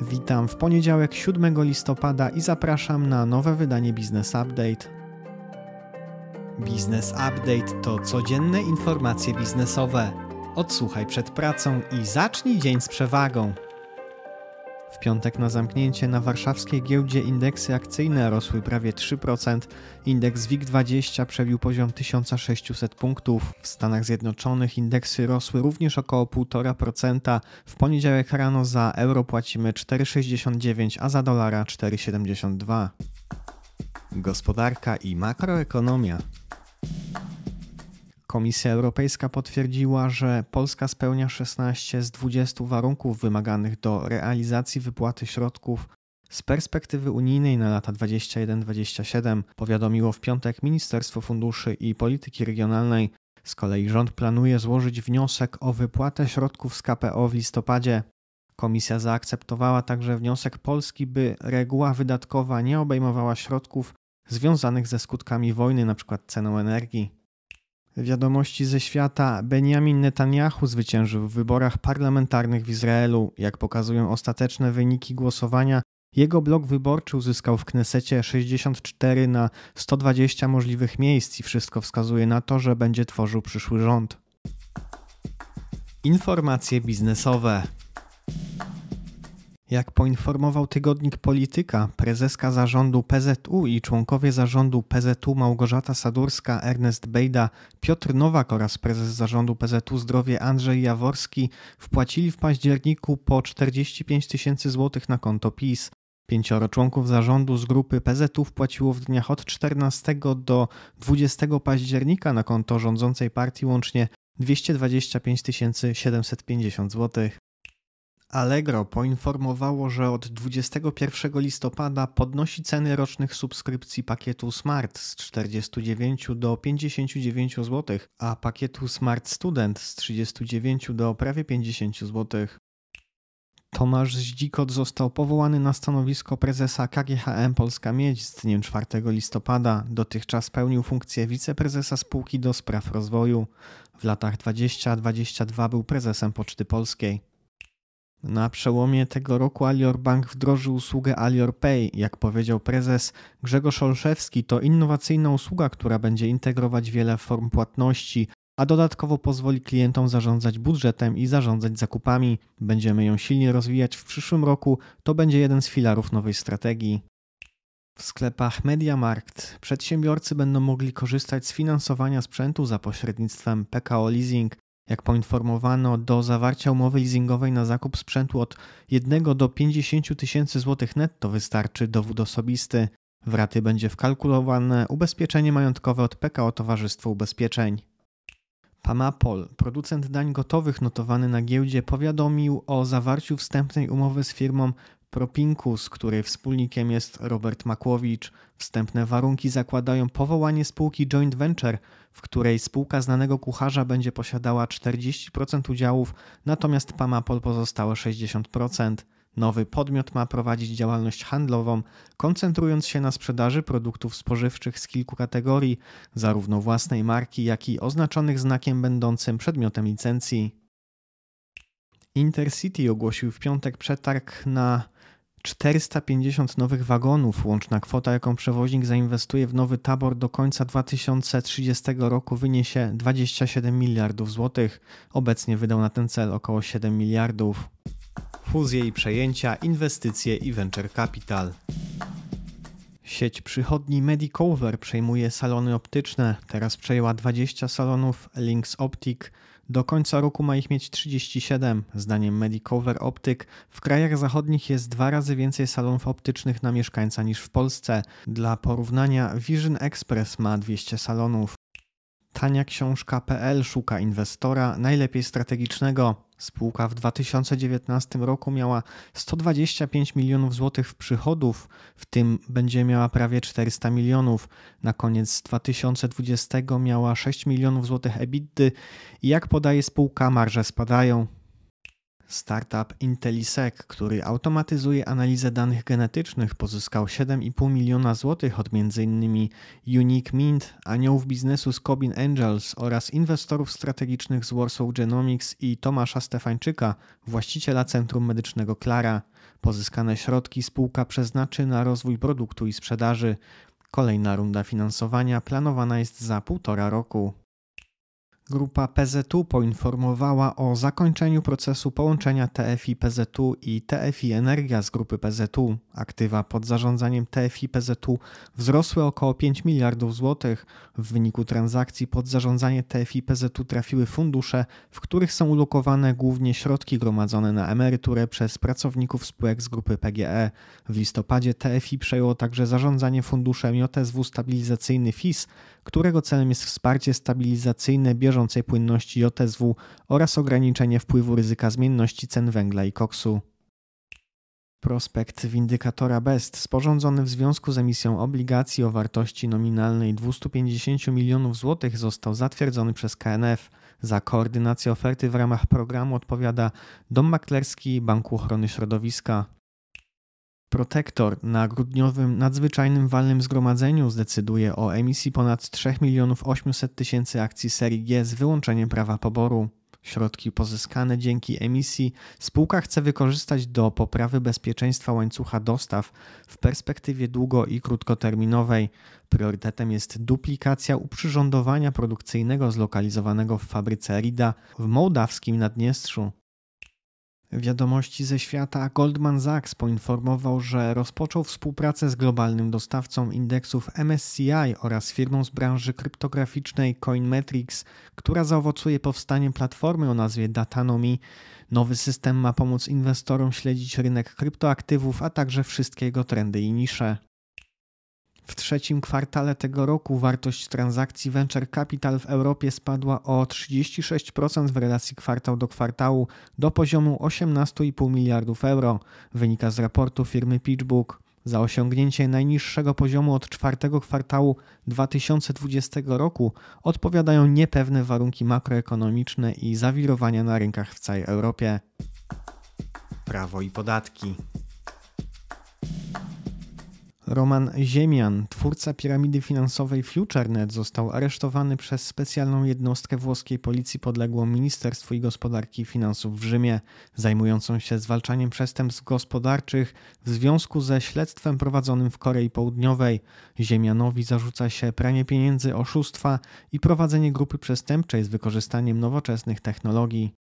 Witam w poniedziałek 7 listopada i zapraszam na nowe wydanie Business Update. Business Update to codzienne informacje biznesowe. Odsłuchaj przed pracą i zacznij dzień z przewagą. W piątek na zamknięcie na warszawskiej giełdzie indeksy akcyjne rosły prawie 3%, indeks WIG20 przebił poziom 1600 punktów. W Stanach Zjednoczonych indeksy rosły również około 1,5%. W poniedziałek rano za euro płacimy 4,69, a za dolara 4,72. Gospodarka i makroekonomia. Komisja Europejska potwierdziła, że Polska spełnia 16 z 20 warunków wymaganych do realizacji wypłaty środków z perspektywy unijnej na lata 21-27, powiadomiło w piątek Ministerstwo Funduszy i Polityki Regionalnej. Z kolei rząd planuje złożyć wniosek o wypłatę środków z KPO w listopadzie. Komisja zaakceptowała także wniosek Polski, by reguła wydatkowa nie obejmowała środków związanych ze skutkami wojny, np. ceną energii. Wiadomości ze świata Benjamin Netanyahu zwyciężył w wyborach parlamentarnych w Izraelu. Jak pokazują ostateczne wyniki głosowania, jego blok wyborczy uzyskał w Knesecie 64 na 120 możliwych miejsc i wszystko wskazuje na to, że będzie tworzył przyszły rząd. Informacje biznesowe. Jak poinformował tygodnik Polityka, prezeska zarządu PZU i członkowie zarządu PZU Małgorzata Sadurska, Ernest Bejda, Piotr Nowak oraz prezes zarządu PZU Zdrowie Andrzej Jaworski wpłacili w październiku po 45 tysięcy złotych na konto PiS. Pięcioro członków zarządu z grupy PZU wpłaciło w dniach od 14 do 20 października na konto rządzącej partii łącznie 225 750 złotych. Allegro poinformowało, że od 21 listopada podnosi ceny rocznych subskrypcji pakietu Smart z 49 do 59 zł, a pakietu Smart Student z 39 do prawie 50 zł. Tomasz Zdzikot został powołany na stanowisko prezesa KGHM Polska Miedź z dniem 4 listopada. Dotychczas pełnił funkcję wiceprezesa spółki do spraw rozwoju. W latach 20-22 był prezesem Poczty Polskiej. Na przełomie tego roku Alior Bank wdrożył usługę Alior Pay. Jak powiedział prezes Grzegorz Olszewski, to innowacyjna usługa, która będzie integrować wiele form płatności, a dodatkowo pozwoli klientom zarządzać budżetem i zarządzać zakupami. Będziemy ją silnie rozwijać w przyszłym roku. To będzie jeden z filarów nowej strategii. W sklepach MediaMarkt przedsiębiorcy będą mogli korzystać z finansowania sprzętu za pośrednictwem PKO Leasing. Jak poinformowano, do zawarcia umowy leasingowej na zakup sprzętu od 1 do 50 tysięcy złotych netto wystarczy dowód osobisty. W raty będzie wkalkulowane ubezpieczenie majątkowe od PKO Towarzystwo Ubezpieczeń. Pamapol, producent dań gotowych notowany na giełdzie, powiadomił o zawarciu wstępnej umowy z firmą Propinkus, której wspólnikiem jest Robert Makłowicz. Wstępne warunki zakładają powołanie spółki joint venture, w której spółka znanego kucharza będzie posiadała 40% udziałów, natomiast Pamapol pozostałe 60%. Nowy podmiot ma prowadzić działalność handlową, koncentrując się na sprzedaży produktów spożywczych z kilku kategorii, zarówno własnej marki, jak i oznaczonych znakiem będącym przedmiotem licencji. Intercity ogłosił w piątek przetarg na 450 nowych wagonów. Łączna kwota, jaką przewoźnik zainwestuje w nowy tabor do końca 2030 roku wyniesie 27 miliardów złotych. Obecnie wydał na ten cel około 7 miliardów. Fuzje i przejęcia, inwestycje i venture capital. Sieć przychodni Medicover przejmuje salony optyczne. Teraz przejęła 20 salonów Links Optic. Do końca roku ma ich mieć 37. Zdaniem Medicover Optic w krajach zachodnich jest dwa razy więcej salonów optycznych na mieszkańca niż w Polsce. Dla porównania Vision Express ma 200 salonów. Tania książka.pl szuka inwestora, najlepiej strategicznego. Spółka w 2019 roku miała 125 milionów złotych przychodów, w tym będzie miała prawie 400 milionów. Na koniec 2020 miała 6 milionów złotych EBITDA i jak podaje spółka, marże spadają. Startup Intellisec, który automatyzuje analizę danych genetycznych, pozyskał 7,5 miliona złotych od m.in. Unique Mint, aniołów biznesu z Cobin Angels oraz inwestorów strategicznych z Warsaw Genomics i Tomasza Stefańczyka, właściciela Centrum Medycznego Klara. Pozyskane środki spółka przeznaczy na rozwój produktu i sprzedaży. Kolejna runda finansowania planowana jest za półtora roku. Grupa PZU poinformowała o zakończeniu procesu połączenia TFI PZU i TFI Energia z grupy PZU. Aktywa pod zarządzaniem TFI PZU wzrosły około 5 miliardów złotych. W wyniku transakcji pod zarządzanie TFI PZU trafiły fundusze, w których są ulokowane głównie środki gromadzone na emeryturę przez pracowników spółek z grupy PGE. W listopadzie TFI przejęło także zarządzanie funduszem JSW Stabilizacyjny FIS, którego celem jest wsparcie stabilizacyjne bieżącej płynności JSW oraz ograniczenie wpływu ryzyka zmienności cen węgla i koksu. Prospekt windykatora BEST sporządzony w związku z emisją obligacji o wartości nominalnej 250 milionów złotych został zatwierdzony przez KNF. Za koordynację oferty w ramach programu odpowiada Dom Maklerski Banku Ochrony Środowiska. Protektor na grudniowym nadzwyczajnym walnym zgromadzeniu zdecyduje o emisji ponad 3 milionów 800 tysięcy akcji serii G z wyłączeniem prawa poboru. Środki pozyskane dzięki emisji spółka chce wykorzystać do poprawy bezpieczeństwa łańcucha dostaw w perspektywie długo- i krótkoterminowej. Priorytetem jest duplikacja uprzyrządowania produkcyjnego zlokalizowanego w fabryce RIDA w mołdawskim Naddniestrzu. Wiadomości ze świata Goldman Sachs poinformował, że rozpoczął współpracę z globalnym dostawcą indeksów MSCI oraz firmą z branży kryptograficznej Coinmetrics, która zaowocuje powstaniem platformy o nazwie Datanomi. Nowy system ma pomóc inwestorom śledzić rynek kryptoaktywów, a także wszystkie jego trendy i nisze. W trzecim kwartale tego roku wartość transakcji venture capital w Europie spadła o 36% w relacji kwartał do kwartału do poziomu 18,5 miliardów euro, wynika z raportu firmy PitchBook. Za osiągnięcie najniższego poziomu od czwartego kwartału 2020 roku odpowiadają niepewne warunki makroekonomiczne i zawirowania na rynkach w całej Europie. Prawo i podatki. Roman Ziemian, twórca piramidy finansowej FutureNet, został aresztowany przez specjalną jednostkę włoskiej policji podległą Ministerstwu Gospodarki i Finansów w Rzymie, zajmującą się zwalczaniem przestępstw gospodarczych w związku ze śledztwem prowadzonym w Korei Południowej. Ziemianowi zarzuca się pranie pieniędzy, oszustwa i prowadzenie grupy przestępczej z wykorzystaniem nowoczesnych technologii.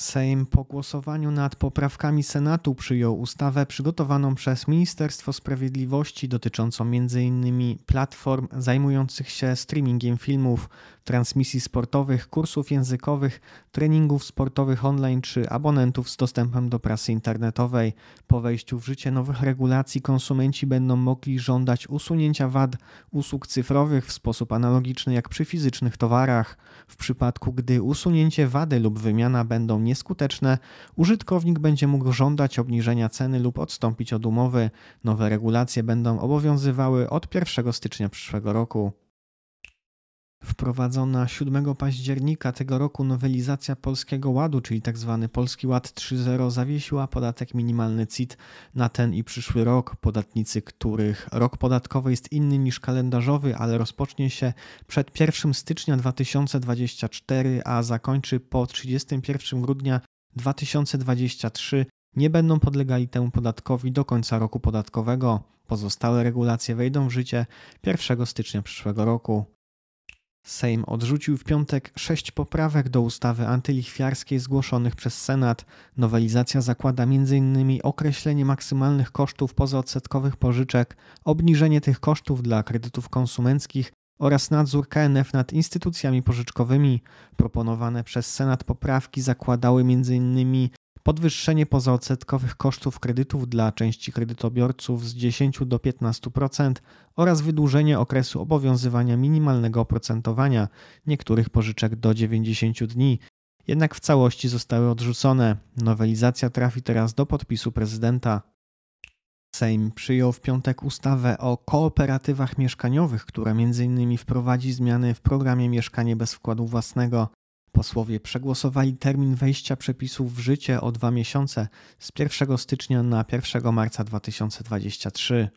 Sejm po głosowaniu nad poprawkami Senatu przyjął ustawę przygotowaną przez Ministerstwo Sprawiedliwości dotyczącą m.in. platform zajmujących się streamingiem filmów, transmisji sportowych, kursów językowych, treningów sportowych online czy abonentów z dostępem do prasy internetowej. Po wejściu w życie nowych regulacji konsumenci będą mogli żądać usunięcia wad usług cyfrowych w sposób analogiczny jak przy fizycznych towarach. W przypadku, gdy usunięcie wady lub wymiana będą nieskuteczne, użytkownik będzie mógł żądać obniżenia ceny lub odstąpić od umowy. Nowe regulacje będą obowiązywały od 1 stycznia przyszłego roku. Wprowadzona 7 października tego roku nowelizacja Polskiego Ładu, czyli tzw. Tak Polski Ład 3.0, zawiesiła podatek minimalny CIT na ten i przyszły rok. Podatnicy, których rok podatkowy jest inny niż kalendarzowy, ale rozpocznie się przed 1 stycznia 2024, a zakończy po 31 grudnia 2023, nie będą podlegali temu podatkowi do końca roku podatkowego. Pozostałe regulacje wejdą w życie 1 stycznia przyszłego roku. Sejm odrzucił w piątek sześć poprawek do ustawy antylichwiarskiej zgłoszonych przez Senat. Nowelizacja zakłada m.in. określenie maksymalnych kosztów pozaodsetkowych pożyczek, obniżenie tych kosztów dla kredytów konsumenckich oraz nadzór KNF nad instytucjami pożyczkowymi. Proponowane przez Senat poprawki zakładały m.in podwyższenie pozaodsetkowych kosztów kredytów dla części kredytobiorców z 10 do 15% oraz wydłużenie okresu obowiązywania minimalnego oprocentowania niektórych pożyczek do 90 dni. Jednak w całości zostały odrzucone. Nowelizacja trafi teraz do podpisu prezydenta. Sejm przyjął w piątek ustawę o kooperatywach mieszkaniowych, która m.in. wprowadzi zmiany w programie Mieszkanie bez wkładu własnego. Posłowie przegłosowali termin wejścia przepisów w życie o dwa miesiące z 1 stycznia na 1 marca 2023.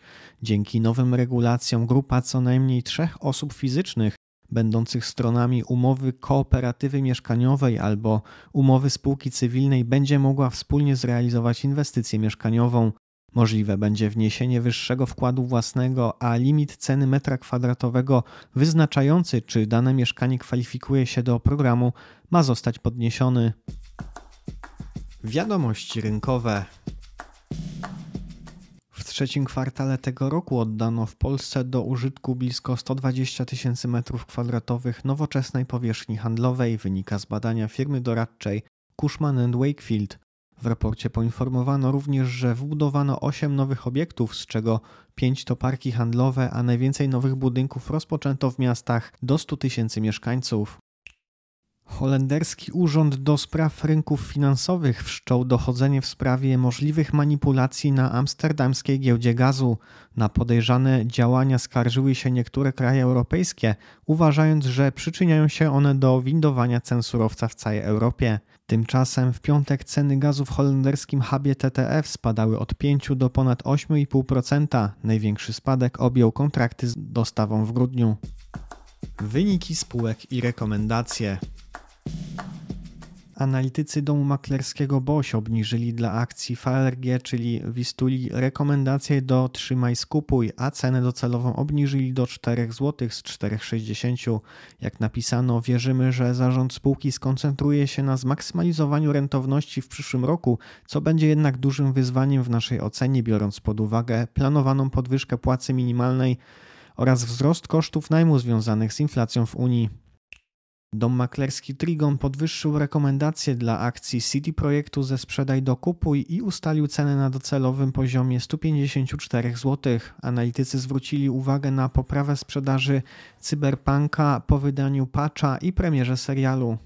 Dzięki nowym regulacjom grupa co najmniej trzech osób fizycznych będących stronami umowy kooperatywy mieszkaniowej albo umowy spółki cywilnej będzie mogła wspólnie zrealizować inwestycję mieszkaniową. Możliwe będzie wniesienie wyższego wkładu własnego, a limit ceny metra kwadratowego wyznaczający, czy dane mieszkanie kwalifikuje się do programu, ma zostać podniesiony. Wiadomości rynkowe. W trzecim kwartale tego roku oddano w Polsce do użytku blisko 120 tysięcy metrów kwadratowych nowoczesnej powierzchni handlowej, wynika z badania firmy doradczej Cushman Wakefield. W raporcie poinformowano również, że wbudowano 8 nowych obiektów, z czego 5 to parki handlowe, a najwięcej nowych budynków rozpoczęto w miastach do 100 tysięcy mieszkańców. Holenderski Urząd do Spraw Rynków Finansowych wszczął dochodzenie w sprawie możliwych manipulacji na amsterdamskiej giełdzie gazu. Na podejrzane działania skarżyły się niektóre kraje europejskie, uważając, że przyczyniają się one do windowania cen surowca w całej Europie. Tymczasem w piątek ceny gazu w holenderskim hubie TTF spadały od 5 do ponad 8,5%. Największy spadek objął kontrakty z dostawą w grudniu. Wyniki spółek i rekomendacje. Analitycy domu maklerskiego BOŚ obniżyli dla akcji FLRG, czyli Wistuli, rekomendacje do trzymaj skupuj, a cenę docelową obniżyli do 4 zł z 4,60. Jak napisano, wierzymy, że zarząd spółki skoncentruje się na zmaksymalizowaniu rentowności w przyszłym roku, co będzie jednak dużym wyzwaniem w naszej ocenie, biorąc pod uwagę planowaną podwyżkę płacy minimalnej oraz wzrost kosztów najmu związanych z inflacją w Unii. Dom maklerski Trigon podwyższył rekomendacje dla akcji City Projektu ze sprzedaj do kupuj i ustalił cenę na docelowym poziomie 154 zł. Analitycy zwrócili uwagę na poprawę sprzedaży Cyberpunka po wydaniu patcha i premierze serialu.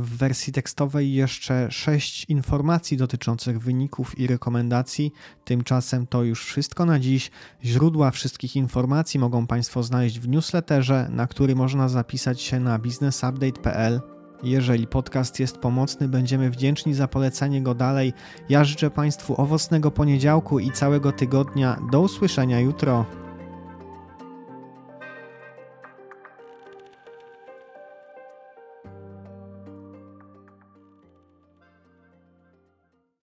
W wersji tekstowej jeszcze sześć informacji dotyczących wyników i rekomendacji. Tymczasem to już wszystko na dziś. Źródła wszystkich informacji mogą Państwo znaleźć w newsletterze, na który można zapisać się na businessupdate.pl. Jeżeli podcast jest pomocny, będziemy wdzięczni za polecenie go dalej. Ja życzę Państwu owocnego poniedziałku i całego tygodnia. Do usłyszenia jutro.